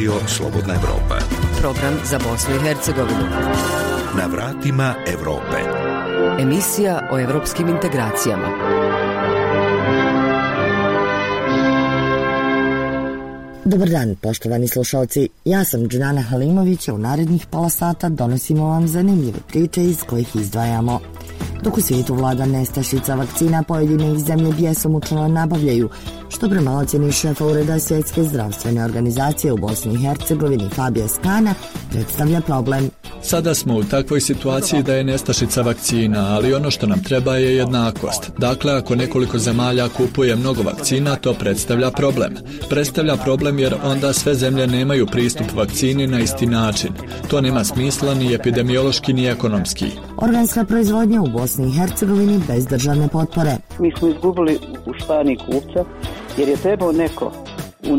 Radio Slobodna Evropa. Program za Bosnu i Hercegovinu. Na vratima Evrope. Emisija o evropskim integracijama. Dobar dan, poštovani slušalci. Ja sam Džanana Halimović, a u narednih pola sata donosimo vam zanimljive priče iz kojih izdvajamo. Dok u svijetu vlada nestašica vakcina, pojedine ih zemlje bjesomučno nabavljaju, što prema ocjeni šefa Ureda Svjetske zdravstvene organizacije u Bosni i Hercegovini Fabija Skana predstavlja problem. Sada smo u takvoj situaciji da je nestašica vakcina, ali ono što nam treba je jednakost. Dakle, ako nekoliko zemalja kupuje mnogo vakcina, to predstavlja problem. Predstavlja problem jer onda sve zemlje nemaju pristup vakcini na isti način. To nema smisla ni epidemiološki ni ekonomski. Organska proizvodnja u Bosni i Hercegovini bez državne potpore. Mi smo izgubili u Španiji kupca jer je trebao neko u,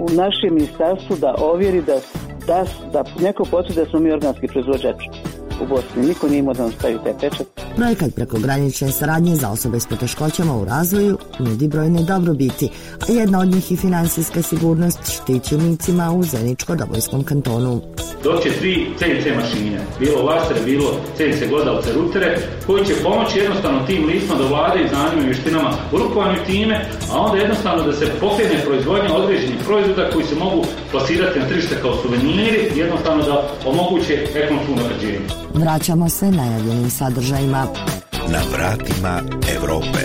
u našem ministarstvu da ovjeri da, da, da neko potvrdi da smo mi organski proizvođač u Bosni. Niko nije imao da nam stavi taj pečat. Projekat prekogranične saradnje za osobe s poteškoćama u razvoju nudi brojne dobrobiti, a jedna od njih i finansijska sigurnost štićenicima u Zeničko-Dobojskom kantonu. Doće tri CNC mašine, bilo lasere, bilo CNC glodalce, rutere, koji će pomoći jednostavno tim licima da vladaju znanjima i vještinama u rukovanju time, a onda jednostavno da se pokrene proizvodnja određenih proizvoda koji se mogu plasirati na tržište kao suveniri, jednostavno da omoguće ekonomsku napređenje. Vraćamo se najavljenim sadržajima. Na vratima Evrope.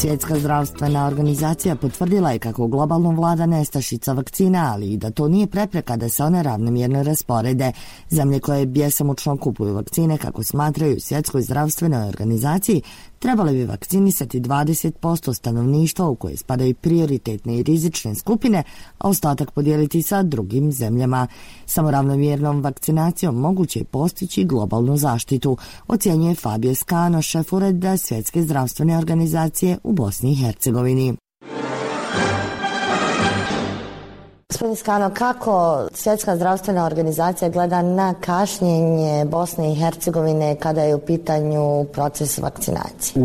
Svjetska zdravstvena organizacija potvrdila je kako globalno vlada nestašica vakcina, ali i da to nije prepreka da se one ravnomjerno rasporede. Zemlje koje bjesomučno kupuju vakcine, kako smatraju Svjetskoj zdravstvenoj organizaciji, trebale bi vakcinisati 20% stanovništva u koje spadaju prioritetne i rizične skupine, a ostatak podijeliti sa drugim zemljama. Samo ravnomjernom vakcinacijom moguće je postići globalnu zaštitu, ocjenjuje Fabio Skano, šef ureda Svjetske zdravstvene organizacije u Bosni i Hercegovini. Gospodin Skano, kako Svjetska zdravstvena organizacija gleda na kašnjenje Bosne i Hercegovine kada je u pitanju proces vakcinacije?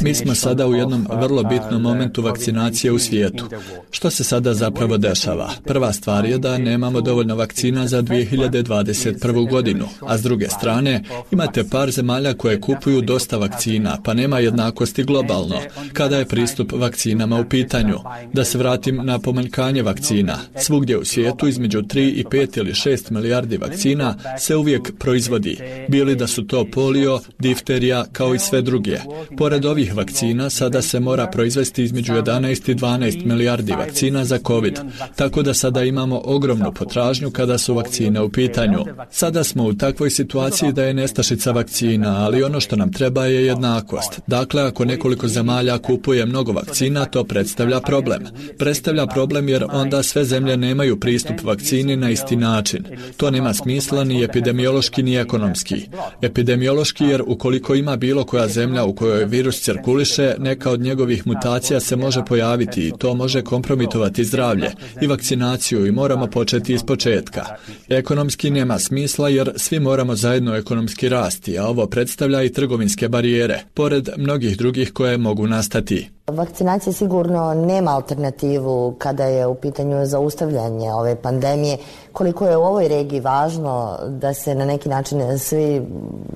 Mi smo sada u jednom vrlo bitnom momentu vakcinacije u svijetu. Što se sada zapravo dešava? Prva stvar je da nemamo dovoljno vakcina za 2021. godinu, a s druge strane imate par zemalja koje kupuju dosta vakcina, pa nema jednakosti globalno kada je pristup vakcinama u pitanju. Da se vratim na pomanjkanje vakcina. Svugdje u svijetu između 3 i 5 ili 6 milijardi vakcina se uvijek proizvodi, bili da su to polio, difterija kao i sve druge. Pored ovih vakcina sada se mora proizvesti između 11 i 12 milijardi vakcina za COVID, tako da sada imamo ogromnu potražnju kada su vakcine u pitanju. Sada smo u takvoj situaciji da je nestašica vakcina, ali ono što nam treba je jednakost. Dakle, ako nekoliko zemalja kupuje mnogo vakcina, to predstavlja problem predstavlja problem jer onda sve zemlje nemaju pristup vakcini na isti način. To nema smisla ni epidemiološki ni ekonomski. Epidemiološki jer ukoliko ima bilo koja zemlja u kojoj virus cirkuliše, neka od njegovih mutacija se može pojaviti i to može kompromitovati zdravlje i vakcinaciju i moramo početi iz početka. Ekonomski nema smisla jer svi moramo zajedno ekonomski rasti, a ovo predstavlja i trgovinske barijere, pored mnogih drugih koje mogu nastati. Vakcinacija sigurno nema alternativu kada je u pitanju zaustavljanje ove pandemije. Koliko je u ovoj regiji važno da se na neki način svi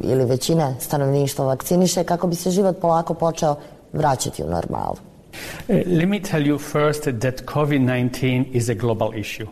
ili većina stanovništva vakciniše kako bi se život polako počeo vraćati u normalu? Let me tell you first that COVID-19 is a global issue.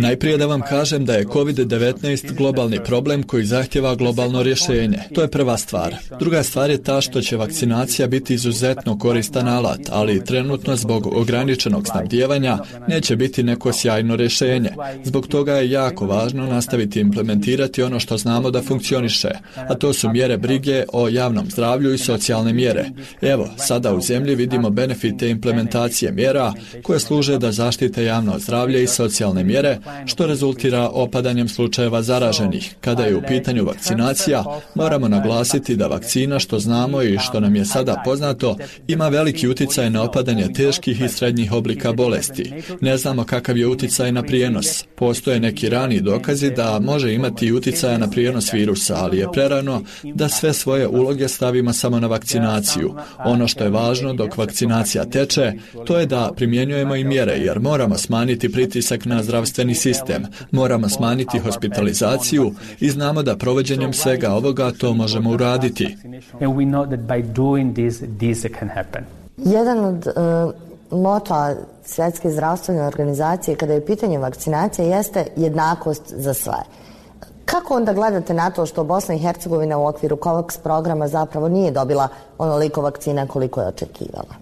Najprije da vam kažem da je COVID-19 globalni problem koji zahtjeva globalno rješenje. To je prva stvar. Druga stvar je ta što će vakcinacija biti izuzetno koristan alat, ali trenutno zbog ograničenog snabdijevanja neće biti neko sjajno rješenje. Zbog toga je jako važno nastaviti implementirati ono što znamo da funkcioniše, a to su mjere brige o javnom zdravlju i socijalne mjere. Evo, sada u zemlji vidimo benefite implementacije mjera koje služe da zaštite javno zdravlje i socijalne mjere mjere, što rezultira opadanjem slučajeva zaraženih. Kada je u pitanju vakcinacija, moramo naglasiti da vakcina, što znamo i što nam je sada poznato, ima veliki utjecaj na opadanje teških i srednjih oblika bolesti. Ne znamo kakav je utjecaj na prijenos. Postoje neki rani dokazi da može imati utjecaja na prijenos virusa, ali je prerano da sve svoje uloge stavimo samo na vakcinaciju. Ono što je važno dok vakcinacija teče, to je da primjenjujemo i mjere, jer moramo smanjiti pritisak na zdravstveni sistem, moramo smanjiti hospitalizaciju i znamo da provođenjem svega ovoga to možemo uraditi. Jedan od uh, moto Svjetske zdravstvene organizacije kada je pitanje vakcinacije jeste jednakost za sve. Kako onda gledate na to što Bosna i Hercegovina u okviru COVAX programa zapravo nije dobila onoliko vakcina koliko je očekivala?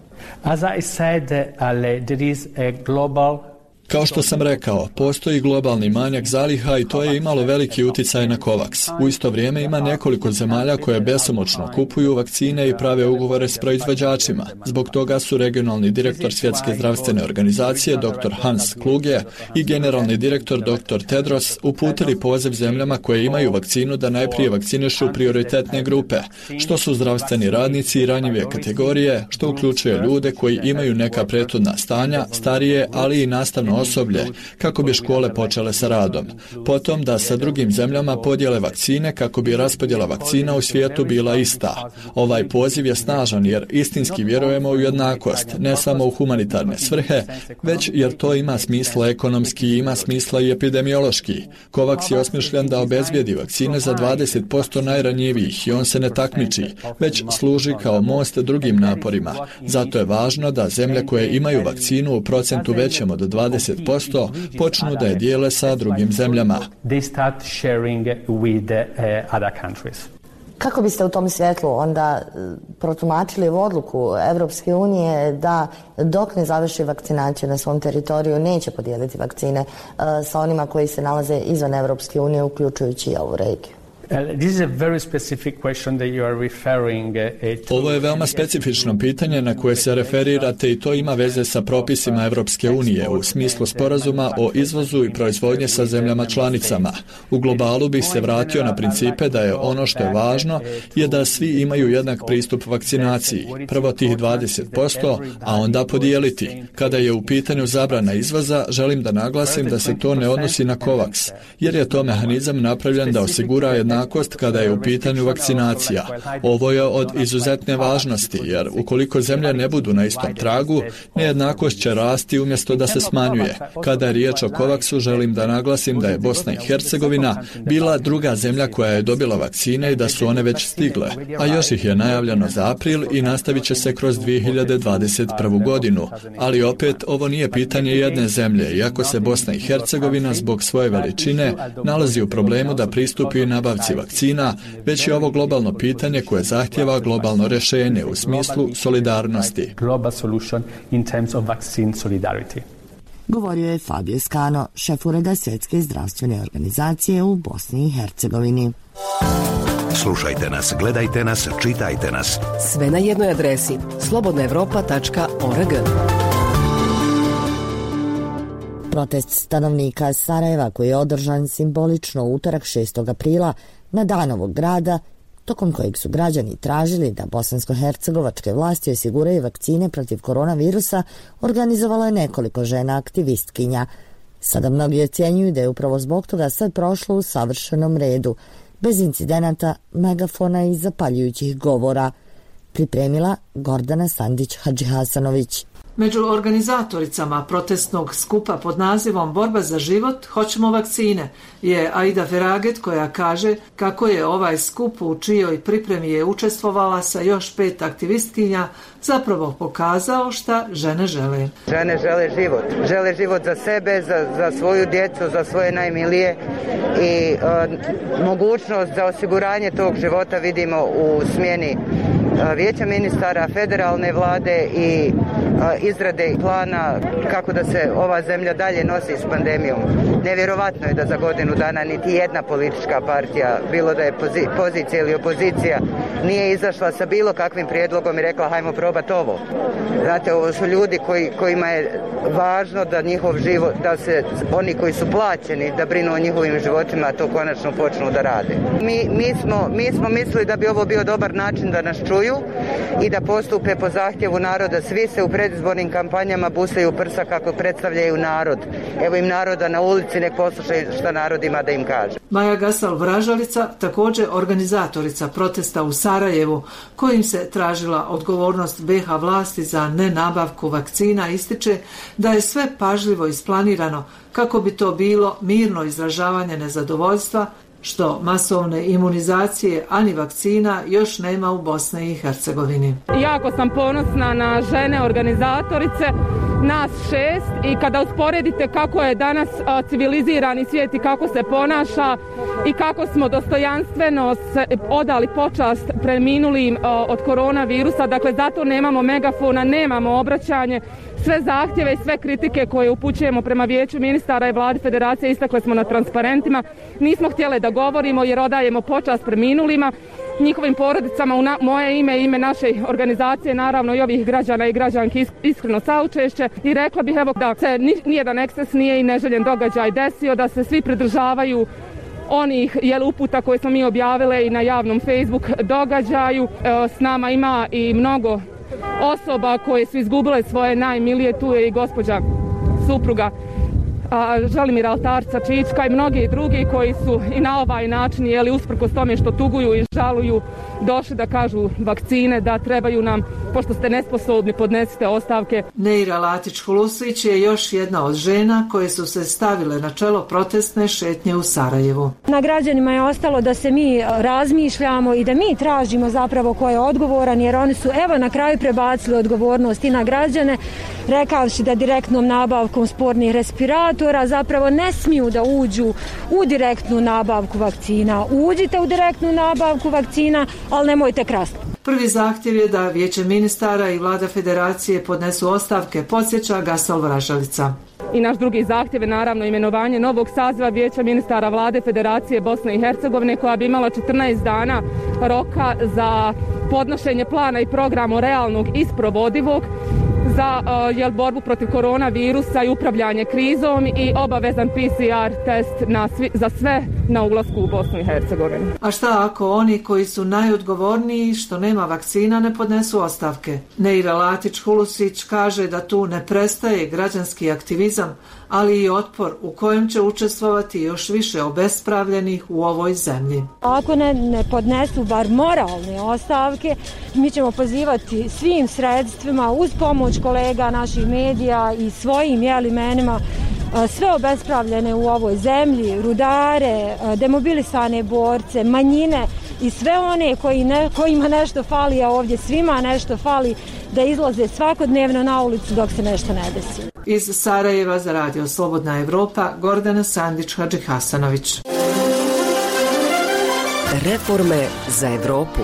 As I said, Ale, there is a global kao što sam rekao, postoji globalni manjak zaliha i to je imalo veliki utjecaj na COVAX. U isto vrijeme ima nekoliko zemalja koje besomoćno kupuju vakcine i prave ugovore s proizvođačima. Zbog toga su regionalni direktor Svjetske zdravstvene organizacije dr. Hans Kluge i generalni direktor dr. Tedros uputili poziv zemljama koje imaju vakcinu da najprije vakcinišu prioritetne grupe, što su zdravstveni radnici i ranjive kategorije, što uključuje ljude koji imaju neka prethodna stanja, starije, ali i nastavno osoblje kako bi škole počele sa radom. Potom da sa drugim zemljama podijele vakcine kako bi raspodjela vakcina u svijetu bila ista. Ovaj poziv je snažan jer istinski vjerujemo u jednakost, ne samo u humanitarne svrhe, već jer to ima smisla ekonomski ima smisla i epidemiološki. Kovaks je osmišljen da obezbijedi vakcine za 20% najranjivijih i on se ne takmiči, već služi kao most drugim naporima. Zato je važno da zemlje koje imaju vakcinu u procentu većem od 20 20% počnu da je dijele sa drugim zemljama. Kako biste u tom svjetlu onda e, protumačili odluku Evropske unije da dok ne završi vakcinaciju na svom teritoriju neće podijeliti vakcine e, sa onima koji se nalaze izvan Evropske unije uključujući i ovu regiju? Ovo je veoma specifično pitanje na koje se referirate i to ima veze sa propisima Europske unije u smislu sporazuma o izvozu i proizvodnje sa zemljama članicama. U globalu bih se vratio na principe da je ono što je važno je da svi imaju jednak pristup vakcinaciji. Prvo tih 20%, a onda podijeliti. Kada je u pitanju zabrana izvoza, želim da naglasim da se to ne odnosi na COVAX, jer je to mehanizam napravljen da osigura jedna jednakost kada je u pitanju vakcinacija. Ovo je od izuzetne važnosti, jer ukoliko zemlje ne budu na istom tragu, nejednakost će rasti umjesto da se smanjuje. Kada je riječ o Kovaksu, želim da naglasim da je Bosna i Hercegovina bila druga zemlja koja je dobila vakcine i da su one već stigle, a još ih je najavljeno za april i nastavit će se kroz 2021. godinu. Ali opet, ovo nije pitanje jedne zemlje, iako se Bosna i Hercegovina zbog svoje veličine nalazi u problemu da pristupi nabavci vakcina, već je ovo globalno pitanje koje zahtjeva globalno rješenje u smislu solidarnosti. Govorio je Fabio Skano, šef ureda Svjetske zdravstvene organizacije u Bosni i Hercegovini. Slušajte nas, gledajte nas, čitajte nas. Sve na jednoj adresi slobodnaevropa.org. Protest stanovnika Sarajeva koji je održan simbolično utorak 6. aprila na dan ovog grada, tokom kojeg su građani tražili da bosansko-hercegovačke vlasti osiguraju vakcine protiv koronavirusa, organizovalo je nekoliko žena aktivistkinja. Sada mnogi ocjenjuju da je upravo zbog toga sve prošlo u savršenom redu, bez incidenata, megafona i zapaljujućih govora. Pripremila Gordana Sandić-Hadžihasanović. Među organizatoricama protestnog skupa pod nazivom Borba za život, hoćemo vakcine, je Aida Veraget koja kaže kako je ovaj skup u čijoj pripremi je učestvovala sa još pet aktivistkinja zapravo pokazao šta žene žele. Žene žele život. Žele život za sebe, za, za svoju djecu, za svoje najmilije i mogućnost za osiguranje tog života vidimo u smjeni vijeća ministara, federalne vlade i izrade plana kako da se ova zemlja dalje nosi s pandemijom. Nevjerovatno je da za godinu dana niti jedna politička partija, bilo da je pozicija ili opozicija, nije izašla sa bilo kakvim prijedlogom i rekla hajmo probati ovo. Znate, ovo su ljudi koji, kojima je važno da njihov život, da se oni koji su plaćeni da brinu o njihovim životima, to konačno počnu da rade. Mi, mi, smo, mi smo mislili da bi ovo bio dobar način da nas čuju i da postupe po zahtjevu naroda. Svi se u predizbornim kampanjama busaju prsa kako predstavljaju narod. Evo im naroda na ulici, nek poslušaju šta narod ima da im kaže. Maja Gasal Vražalica, također organizatorica protesta u Sarajevu, kojim se tražila odgovornost BH vlasti za nenabavku vakcina, ističe da je sve pažljivo isplanirano kako bi to bilo mirno izražavanje nezadovoljstva što masovne imunizacije ani vakcina još nema u Bosni i Hercegovini. Jako sam ponosna na žene organizatorice, nas šest i kada usporedite kako je danas civilizirani svijet i kako se ponaša i kako smo dostojanstveno odali počast preminulim od koronavirusa, dakle zato nemamo megafona, nemamo obraćanje, sve zahtjeve i sve kritike koje upućujemo prema vijeću ministara i vladi federacije istakle smo na transparentima. Nismo htjeli da govorimo jer odajemo počast preminulima, njihovim porodicama u moje ime i ime naše organizacije, naravno i ovih građana i građanki iskreno saučešće i rekla bih evo da se nijedan ekses nije i neželjen događaj desio, da se svi pridržavaju onih jel, uputa koje smo mi objavile i na javnom Facebook događaju. s nama ima i mnogo osoba koje su izgubile svoje najmilije, tu je i gospođa supruga a, Altarca Čička i mnogi drugi koji su i na ovaj način, jeli usprkos tome što tuguju i žaluju, došli da kažu vakcine, da trebaju nam, pošto ste nesposobni, podnesite ostavke. Neira Latić-Hulusić je još jedna od žena koje su se stavile na čelo protestne šetnje u Sarajevu. Na građanima je ostalo da se mi razmišljamo i da mi tražimo zapravo ko je odgovoran, jer oni su evo na kraju prebacili odgovornost i na građane, rekavši da direktnom nabavkom spornih respiratora zapravo ne smiju da uđu u direktnu nabavku vakcina. Uđite u direktnu nabavku vakcina, ali nemojte krasti. Prvi zahtjev je da vijeće ministara i vlada federacije podnesu ostavke, podsjeća Gasol Vražalica. I naš drugi zahtjev je naravno imenovanje novog saziva vijeća ministara vlade Federacije Bosne i Hercegovine koja bi imala 14 dana roka za podnošenje plana i programa realnog isprovodivog za uh, jel, borbu protiv koronavirusa i upravljanje krizom i obavezan PCR test na svi, za sve na ulasku u Bosnu i Hercegovinu. A šta ako oni koji su najodgovorniji što nema vakcina ne podnesu ostavke? Neira Latić-Hulusić kaže da tu ne prestaje građanski aktivizam, ali i otpor u kojem će učestvovati još više obespravljenih u ovoj zemlji. Ako ne, ne podnesu bar moralne ostavke, mi ćemo pozivati svim sredstvima uz pomoć kolega naših medija i svojim jeli menima sve obespravljene u ovoj zemlji, rudare, demobilisane borce, manjine i sve one koji ne, kojima nešto fali, a ovdje svima nešto fali, da izlaze svakodnevno na ulicu dok se nešto ne desi. Iz Sarajeva za radio Slobodna Evropa, Gordana Sandić Hadži Hasanović. Reforme za Evropu.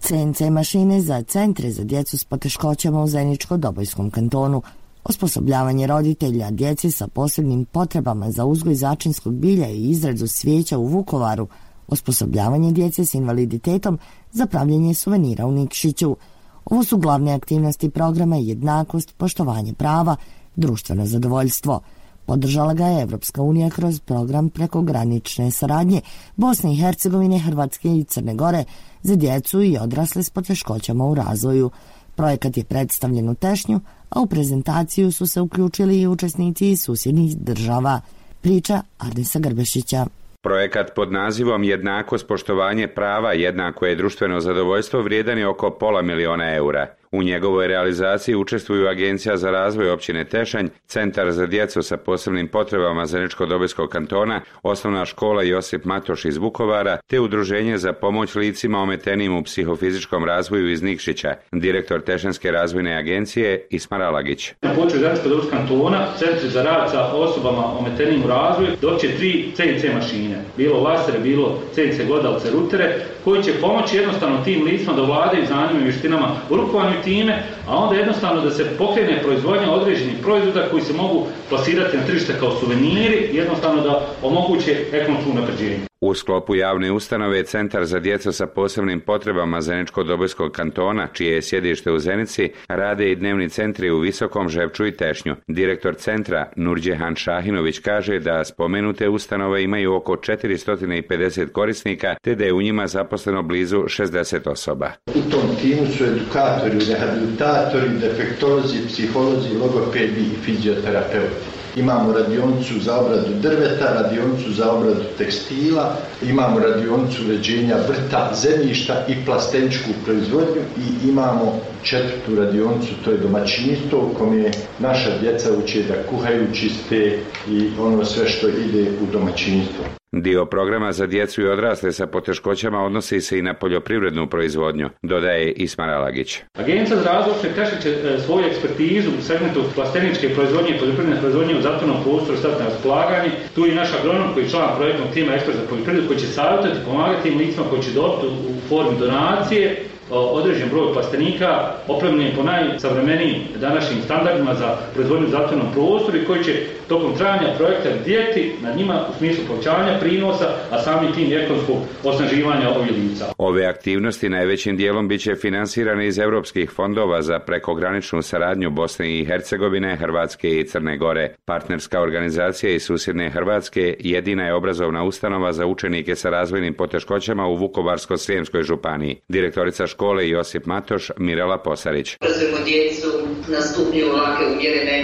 CNC mašine za centre za djecu s poteškoćama u Zeničko-Dobojskom kantonu, osposobljavanje roditelja djeci sa posebnim potrebama za uzgoj začinskog bilja i izradu svijeća u Vukovaru, osposobljavanje djece s invaliditetom za pravljenje suvenira u Nikšiću. Ovo su glavne aktivnosti programa jednakost, poštovanje prava, društveno zadovoljstvo. Podržala ga je Evropska unija kroz program prekogranične saradnje Bosne i Hercegovine, Hrvatske i Crne Gore za djecu i odrasle s poteškoćama u razvoju. Projekat je predstavljen u Tešnju, a u prezentaciju su se uključili i učesnici iz susjednih država. Priča Arnisa Grbešića. Projekat pod nazivom Jednakost poštovanje prava jednako je društveno zadovoljstvo vrijedan je oko pola miliona eura. U njegovoj realizaciji učestvuju Agencija za razvoj općine Tešanj, Centar za djecu sa posebnim potrebama Zeničko-Dobojskog kantona, Osnovna škola Josip Matoš iz Vukovara, te Udruženje za pomoć licima ometenim u psihofizičkom razvoju iz Nikšića, direktor Tešanske razvojne agencije Ismar Alagić. Na području Zeničko-Dobojskog kantona, Centri za rad sa osobama ometenim u razvoju, doće tri CNC mašine, bilo lasere, bilo CNC glodalce, rutere, koji će pomoći jednostavno tim licima da vladaju znanjima i vještinama u rukovanju time, a onda jednostavno da se pokrene proizvodnja određenih proizvoda koji se mogu plasirati na tržište kao suveniri, jednostavno da omoguće ekonomsku napređenje. U sklopu javne ustanove Centar za djecu sa posebnim potrebama Zeničko-Dobojskog kantona, čije je sjedište u Zenici, rade i dnevni centri u Visokom Ževču i Tešnju. Direktor centra Nurđehan Šahinović kaže da spomenute ustanove imaju oko 450 korisnika, te da je u njima zaposleno blizu 60 osoba. U tom timu su edukatori, rehabilitatori, defektolozi, psiholozi, logopedi i fizioterapeuti. Imamo radionicu za obradu drveta, radionicu za obradu tekstila, imamo radionicu uređenja vrta, zemljišta i plasteničku proizvodnju i imamo četvrtu radionicu, to je domaćinstvo u kom je naša djeca uče da kuhaju, čiste i ono sve što ide u domaćinstvo. Dio programa za djecu i odrasle sa poteškoćama odnosi se i na poljoprivrednu proizvodnju, dodaje Ismar Alagić. Agencija za razvoj će e, svoju ekspertizu u segmentu plasteničke proizvodnje i poljoprivredne proizvodnje u zatvornom prostoru staviti na raspolaganje. Tu je naš agronom koji je član projektnog tima ekspert za poljoprivredu koji će savjetovati pomagati tim licima koji će dobiti u formi donacije određen broj plastenika opremljen po najsavremenijim današnjim standardima za proizvodnju zatvornom prostoru i koji će tokom trajanja projekta gdjeti na njima u smislu povećanja prinosa, a sami tim ekonomskog osnaživanja ovih lica. Ove aktivnosti najvećim dijelom bit će finansirane iz europskih fondova za prekograničnu saradnju Bosne i Hercegovine, Hrvatske i Crne Gore. Partnerska organizacija iz susjedne Hrvatske jedina je obrazovna ustanova za učenike sa razvojnim poteškoćama u Vukovarsko-Srijemskoj županiji. Direktorica škole Josip Matoš, Mirela Posarić. Obrazujemo djecu na stupnju lake umjerene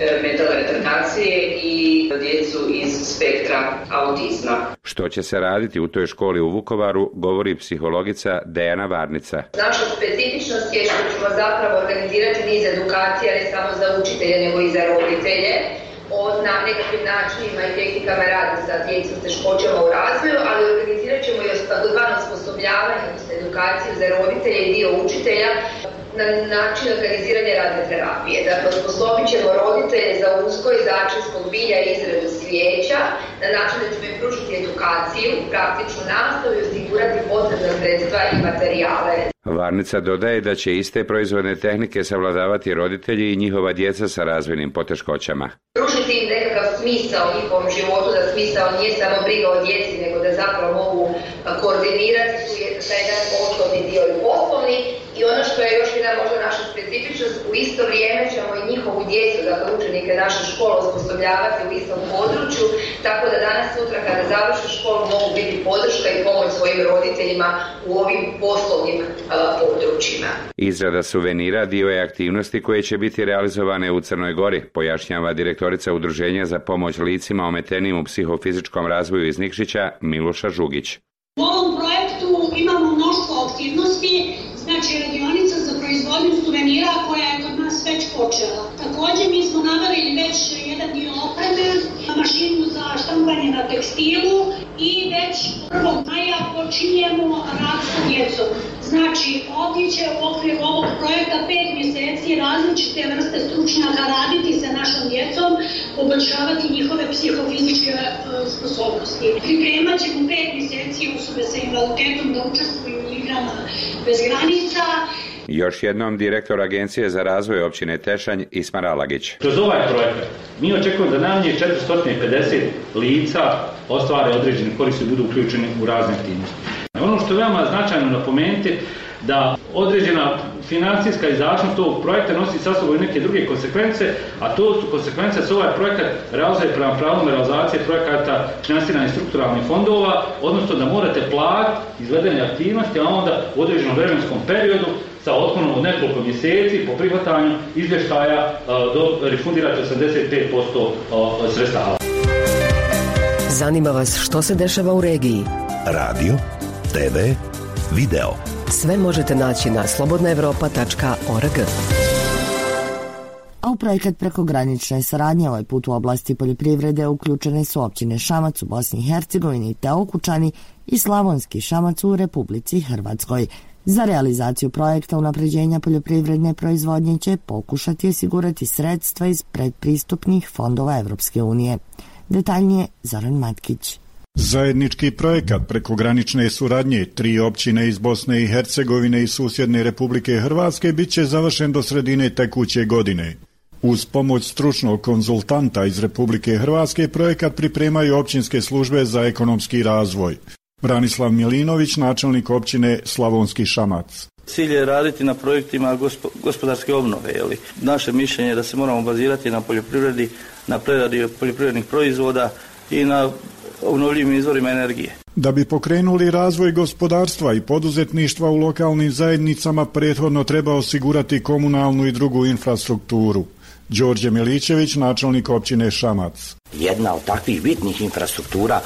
e, retardacije i djecu iz spektra autizma. Što će se raditi u toj školi u Vukovaru, govori psihologica Dejana Varnica. Naša specifičnost je što ćemo zapravo organizirati niz edukacija ne samo za učitelje nego i za roditelje nekakvim načinima i tehnikama rada sa djecom s teškoćama u razvoju, ali organizirat ćemo i takozvano osposobljavanje, odnosno edukaciju za roditelje i dio učitelja na način organiziranja radne terapije. Dakle, osposobit ćemo roditelje za uzgoj začinskog bilja i izradu svijeća na način da ćemo im pružiti edukaciju, praktičnu nastavu i osigurati potrebna sredstva i materijale. Varnica dodaje da će iste proizvodne tehnike savladavati roditelji i njihova djeca sa razvojnim poteškoćama. Pružiti im nekakav smisao u njihovom životu, da smisao nije samo briga o djeci, nego da zapravo mogu koordinirati taj jedan poslovni dio i poslovni i ono što je još jedna možda naša specifičnost, u isto vrijeme ćemo i njihovu djecu, dakle učenike naše škole osposobljavati u istom području, tako da danas sutra kada završe školu mogu biti podrška i pomoć svojim roditeljima u ovim poslovnim područjima. Izrada suvenira dio je aktivnosti koje će biti realizovane u Crnoj Gori, pojašnjava direktorica Udruženja za pomoć licima ometenim u psihofizičkom razvoju iz Nikšića Miloša Žugić. U ovom projektu imamo mnoštvo aktivnosti, znači radionica za proizvodnju suvenira koja već počela. Također mi smo nabavili već jedan dio opreme, mašinu za štampanje na tekstilu i već 1. maja počinjemo rad sa djecom. Znači, ovdje će u okviru ovog projekta pet mjeseci različite vrste stručnjaka raditi sa našom djecom, poboljšavati njihove psihofizičke e, sposobnosti. Pripremat ćemo pet mjeseci osobe sa invaliditetom da učestvuju u igrama bez granica, još jednom direktor Agencije za razvoj općine Tešanj Ismar Alagić. Kroz ovaj projekat mi očekujemo da najmanje 450 lica ostvare određene koristi budu uključeni u razne aktivnosti. Ono što je veoma značajno napomenuti da određena financijska izdašnost tog projekta nosi sa sobom i neke druge konsekvence, a to su konsekvence se ovaj projekat realizuje prema pravom realizacije projekata financiranih strukturalnih fondova, odnosno da morate platiti izvedene aktivnosti, a onda u određenom vremenskom periodu sa otkonom od nekoliko mjeseci po prihvatanju izvještaja do refundirate 85% sredstava. Zanima vas što se dešava u regiji? Radio, TV, video. Sve možete naći na slobodnaevropa.org. A u projekat prekogranične saradnje ovaj put u oblasti poljoprivrede uključene su općine Šamac u Bosni i Hercegovini te Okučani i Slavonski Šamac u Republici Hrvatskoj. Za realizaciju projekta unapređenja poljoprivredne proizvodnje će pokušati osigurati sredstva iz predpristupnih fondova Europske unije. Detaljnije Zoran Matkić. Zajednički projekat prekogranične suradnje tri općine iz Bosne i Hercegovine i susjedne Republike Hrvatske bit će završen do sredine tekuće godine. Uz pomoć stručnog konzultanta iz Republike Hrvatske projekat pripremaju općinske službe za ekonomski razvoj. Branislav Milinović, načelnik općine Slavonski Šamac. Cilj je raditi na projektima gospodarske obnove. Jeli? Naše mišljenje je da se moramo bazirati na poljoprivredi, na preradi poljoprivrednih proizvoda i na obnovljivim izvorima energije. Da bi pokrenuli razvoj gospodarstva i poduzetništva u lokalnim zajednicama prethodno treba osigurati komunalnu i drugu infrastrukturu. Đorđe Milićević, načelnik općine Šamac. Jedna od takvih bitnih infrastruktura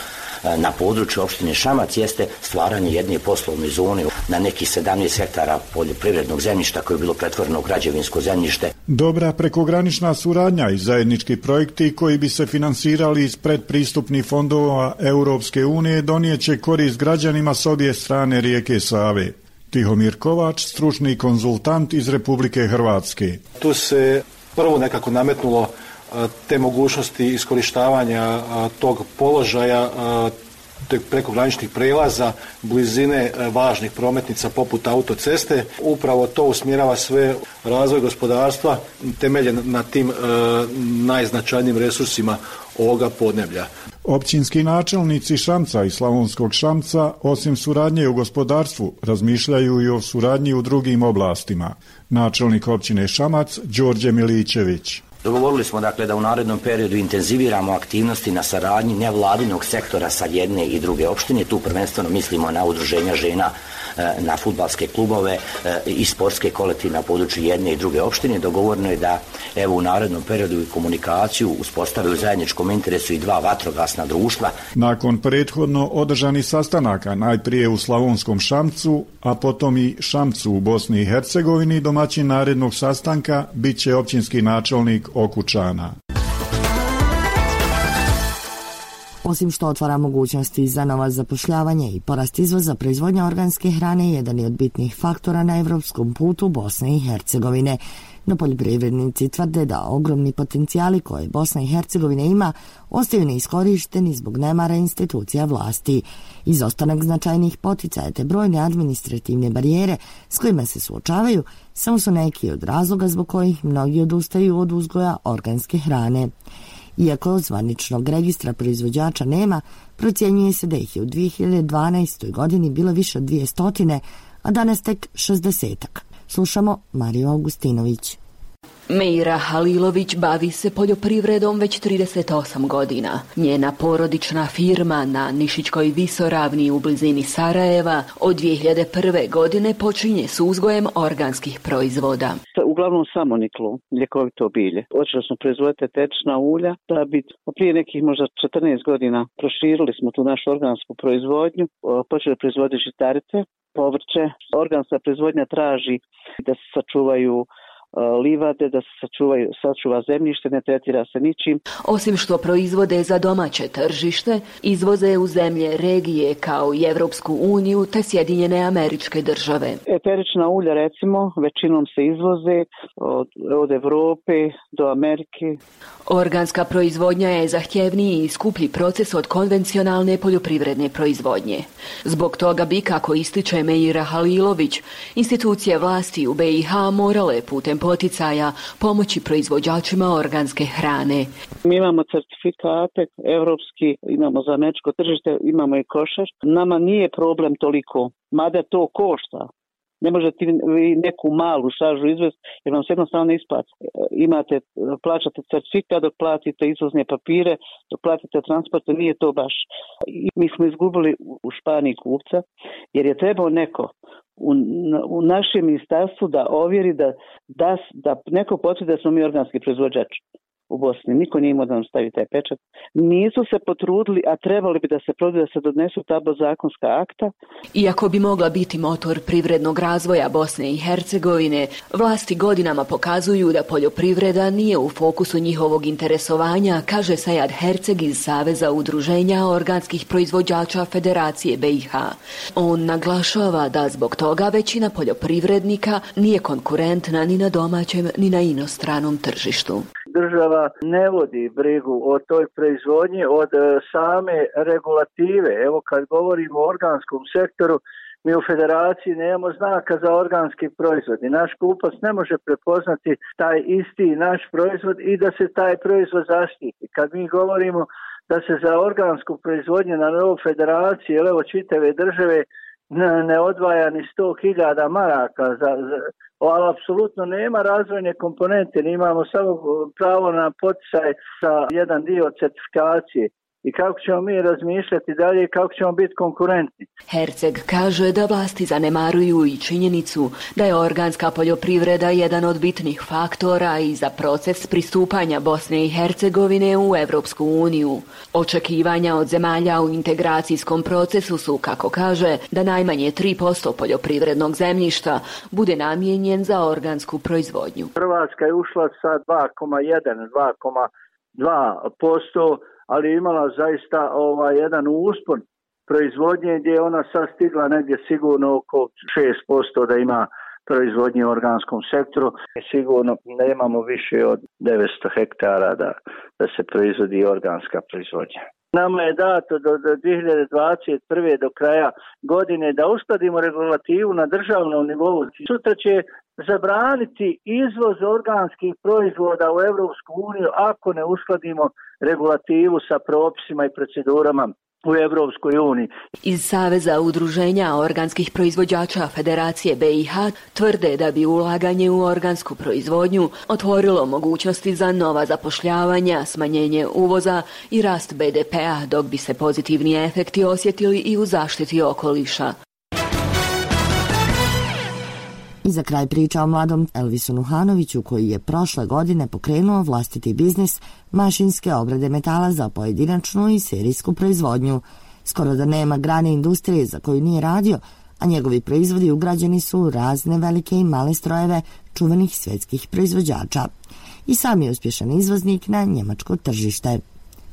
na području opštine Šamac jeste stvaranje jedne poslovne zone na neki 17 hektara poljoprivrednog zemljišta koje je bilo pretvoreno u građevinsko zemljište. Dobra prekogranična suradnja i zajednički projekti koji bi se finansirali iz predpristupnih fondova Europske unije donijeće korist građanima s obje strane rijeke Save. Tihomir Kovač, stručni konzultant iz Republike Hrvatske. Tu se prvo nekako nametnulo te mogućnosti iskorištavanja tog položaja prekograničnih prelaza, blizine e, važnih prometnica poput autoceste. Upravo to usmjerava sve razvoj gospodarstva temeljen na tim e, najznačajnijim resursima ovoga podneblja. Općinski načelnici Šamca i Slavonskog Šamca, osim suradnje u gospodarstvu, razmišljaju i o suradnji u drugim oblastima. Načelnik općine Šamac, Đorđe Milićević. Dogovorili smo dakle da u narednom periodu intenziviramo aktivnosti na saradnji nevladinog sektora sa jedne i druge opštine. Tu prvenstveno mislimo na udruženja žena na futbalske klubove e, i sportske kolektive na području jedne i druge opštine. Dogovoreno je da evo u narednom periodu i komunikaciju uspostave u zajedničkom interesu i dva vatrogasna društva. Nakon prethodno održanih sastanaka, najprije u Slavonskom Šamcu, a potom i Šamcu u Bosni i Hercegovini, domaćin narednog sastanka bit će općinski načelnik Okučana. Osim što otvara mogućnosti za nova zapošljavanje i porast izvoza proizvodnja organske hrane jedan je od bitnih faktora na evropskom putu Bosne i Hercegovine. No poljoprivrednici tvrde da ogromni potencijali koje Bosna i Hercegovina ima ostaju neiskorišteni zbog nemara institucija vlasti. Izostanak značajnih poticaja te brojne administrativne barijere s kojima se suočavaju samo su neki od razloga zbog kojih mnogi odustaju od uzgoja organske hrane. Iako zvaničnog registra proizvođača nema, procjenjuje se da ih je u 2012. godini bilo više od 200, a danas tek 60. Slušamo Mariju Augustinović. Meira Halilović bavi se poljoprivredom već 38 godina. Njena porodična firma na Nišićkoj visoravni u blizini Sarajeva od 2001. godine počinje s uzgojem organskih proizvoda. Uglavnom samo niklo, ljekovito bilje. Počeli smo proizvoditi tečna ulja da bi prije nekih možda 14 godina proširili smo tu našu organsku proizvodnju, počeli proizvoditi žitarice, povrće. Organska proizvodnja traži da se sačuvaju livade, da se sačuvaju, sačuva zemljište, ne tretira se ničim. Osim što proizvode za domaće tržište, izvoze u zemlje regije kao i Evropsku uniju te Sjedinjene američke države. Eterična ulja recimo većinom se izvoze od, od Evrope do Amerike. Organska proizvodnja je zahtjevniji i skuplji proces od konvencionalne poljoprivredne proizvodnje. Zbog toga bi, kako ističe Meira Halilović, institucije vlasti u BiH morale putem poticaja pomoći proizvođačima organske hrane. Mi imamo certifikate evropski, imamo za američko tržište, imamo i košar. Nama nije problem toliko, mada to košta. Ne možete vi neku malu sažu izvesti jer vam se jednostavno ne isplati. Imate, plaćate certifikat dok platite izvozne papire, dok platite transport, nije to baš. I mi smo izgubili u Španiji kupca jer je trebao neko u, u našem ministarstvu da ovjeri da, da, da neko potvrdi da smo mi organski proizvođač u Bosni. Niko nije imao da nam stavi taj pečat. Nisu se potrudili, a trebali bi da se produ da se donesu ta zakonska akta. Iako bi mogla biti motor privrednog razvoja Bosne i Hercegovine, vlasti godinama pokazuju da poljoprivreda nije u fokusu njihovog interesovanja, kaže Sajad Herceg iz Saveza udruženja organskih proizvođača Federacije BiH. On naglašava da zbog toga većina poljoprivrednika nije konkurentna ni na domaćem ni na inostranom tržištu država ne vodi brigu o toj proizvodnji od e, same regulative. Evo kad govorimo o organskom sektoru, mi u federaciji nemamo znaka za organski proizvod i naš kupac ne može prepoznati taj isti naš proizvod i da se taj proizvod zaštiti. Kad mi govorimo da se za organsku proizvodnju na novoj federaciji, evo čitave države, ne odvaja ni 100.000 maraka za, za ali apsolutno nema razvojne komponente, imamo samo pravo na poticaj sa jedan dio certifikacije i kako ćemo mi razmišljati dalje i kako ćemo biti konkurentni. Herceg kaže da vlasti zanemaruju i činjenicu da je organska poljoprivreda jedan od bitnih faktora i za proces pristupanja Bosne i Hercegovine u Europsku uniju. Očekivanja od zemalja u integracijskom procesu su, kako kaže, da najmanje 3% poljoprivrednog zemljišta bude namijenjen za organsku proizvodnju. Hrvatska je ušla sa 2,1, 2,2% ali je imala zaista ovaj, jedan uspon proizvodnje gdje je ona sad stigla negdje sigurno oko 6% da ima proizvodnje u organskom sektoru. Sigurno nemamo više od 900 hektara da, da se proizvodi organska proizvodnja. Nama je dato do, do 2021. do kraja godine da uskladimo regulativu na državnom nivou. Sutra će zabraniti izvoz organskih proizvoda u Europsku uniju ako ne uskladimo regulativu sa propisima i procedurama u Europskoj uniji. Iz Saveza udruženja organskih proizvođača Federacije BiH tvrde da bi ulaganje u organsku proizvodnju otvorilo mogućnosti za nova zapošljavanja, smanjenje uvoza i rast BDP-a, dok bi se pozitivni efekti osjetili i u zaštiti okoliša. I za kraj priča o mladom Elvisu Nuhanoviću koji je prošle godine pokrenuo vlastiti biznis mašinske obrade metala za pojedinačnu i serijsku proizvodnju. Skoro da nema grane industrije za koju nije radio, a njegovi proizvodi ugrađeni su razne velike i male strojeve čuvenih svjetskih proizvođača. I sam je uspješan izvoznik na njemačko tržište.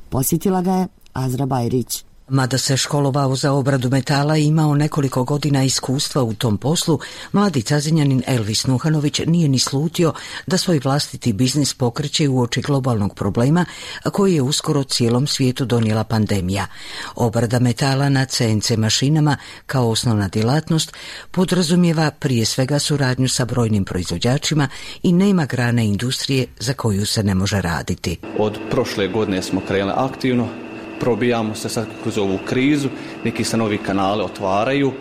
Posjetila ga je Azra Bajrić. Mada se školovao za obradu metala i imao nekoliko godina iskustva u tom poslu, mladi cazinjanin Elvis Nuhanović nije ni slutio da svoj vlastiti biznis pokreće u oči globalnog problema koji je uskoro cijelom svijetu donijela pandemija. Obrada metala na CNC mašinama kao osnovna djelatnost podrazumijeva prije svega suradnju sa brojnim proizvođačima i nema grane industrije za koju se ne može raditi. Od prošle godine smo krenuli aktivno probijamo se sad kroz ovu krizu, neki se novi kanale otvaraju,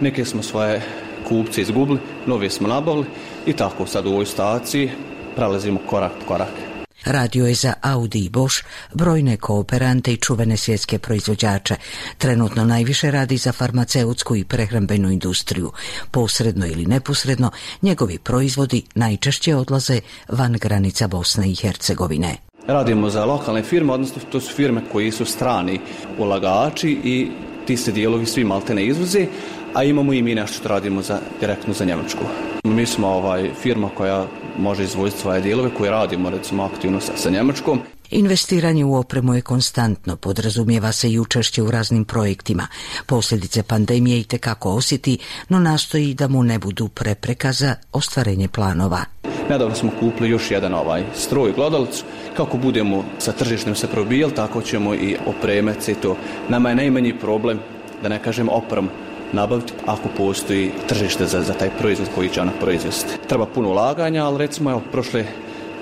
neke smo svoje kupce izgubili, nove smo nabavili i tako sad u ovoj staciji prelazimo korak po korak. Radio je za Audi i Bosch, brojne kooperante i čuvene svjetske proizvođače. Trenutno najviše radi za farmaceutsku i prehrambenu industriju. Posredno ili neposredno, njegovi proizvodi najčešće odlaze van granica Bosne i Hercegovine. Radimo za lokalne firme, odnosno to su firme koji su strani ulagači i ti se dijelovi svi malte ne izvoze, a imamo i mi nešto što radimo za, direktno za Njemačku. Mi smo ovaj, firma koja može izvoziti svoje dijelove koje radimo recimo aktivno sa, sa Njemačkom. Investiranje u opremu je konstantno, podrazumijeva se i učešće u raznim projektima. Posljedice pandemije i tekako osjeti, no nastoji da mu ne budu prepreka za ostvarenje planova. Nedavno smo kupili još jedan ovaj stroj glodalicu. Kako budemo sa tržištem se probijali, tako ćemo i opremati to. Nama je najmanji problem, da ne kažem oprom, nabaviti ako postoji tržište za, za taj proizvod koji će ona proizvesti. Treba puno ulaganja, ali recimo evo, prošle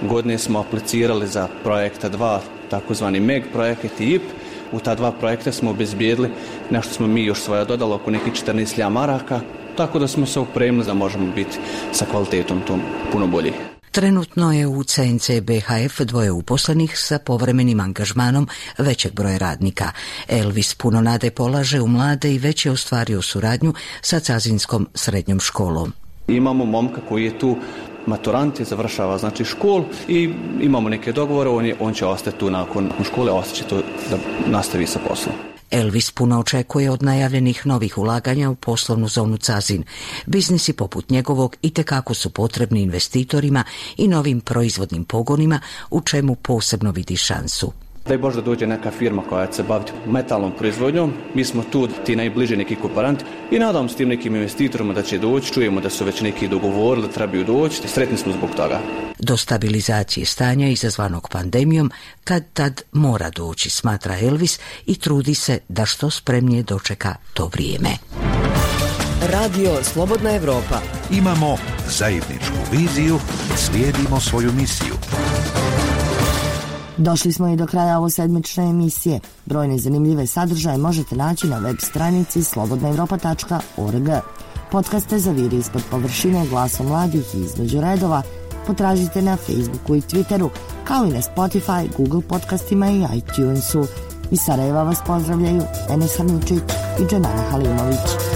godine smo aplicirali za projekta dva, takozvani MEG projekat i IP. U ta dva projekta smo obezbijedili nešto smo mi još svoje dodali oko nekih 14 maraka tako da smo se opremili da možemo biti sa kvalitetom tom puno bolji. Trenutno je u CNC BHF dvoje uposlenih sa povremenim angažmanom većeg broja radnika. Elvis puno nade polaže u mlade i već je ostvario suradnju sa Cazinskom srednjom školom. Imamo momka koji je tu maturant je, završava znači školu i imamo neke dogovore, on, je, on će ostati tu nakon škole, ostaće to da nastavi sa poslom. Elvis puno očekuje od najavljenih novih ulaganja u poslovnu zonu Cazin. Biznisi poput njegovog i tekako su potrebni investitorima i novim proizvodnim pogonima u čemu posebno vidi šansu. Daj Bože da dođe neka firma koja će se baviti metalnom proizvodnjom. Mi smo tu ti najbliži neki kooperanti i nadam se tim nekim investitorima da će doći. Čujemo da su već neki dogovorili da trebaju doći. Sretni smo zbog toga. Do stabilizacije stanja izazvanog pandemijom kad tad mora doći, smatra Elvis i trudi se da što spremnije dočeka to vrijeme. Radio Slobodna Evropa. Imamo zajedničku viziju, slijedimo svoju misiju. Došli smo i do kraja ovo sedmične emisije. Brojne zanimljive sadržaje možete naći na web stranici slobodnaevropa.org. Podcaste zaviri ispod površine glasom mladih i između redova potražite na Facebooku i Twitteru, kao i na Spotify, Google podcastima i iTunesu. Iz Sarajeva vas pozdravljaju Enes Hanučić i Dženana Halimović.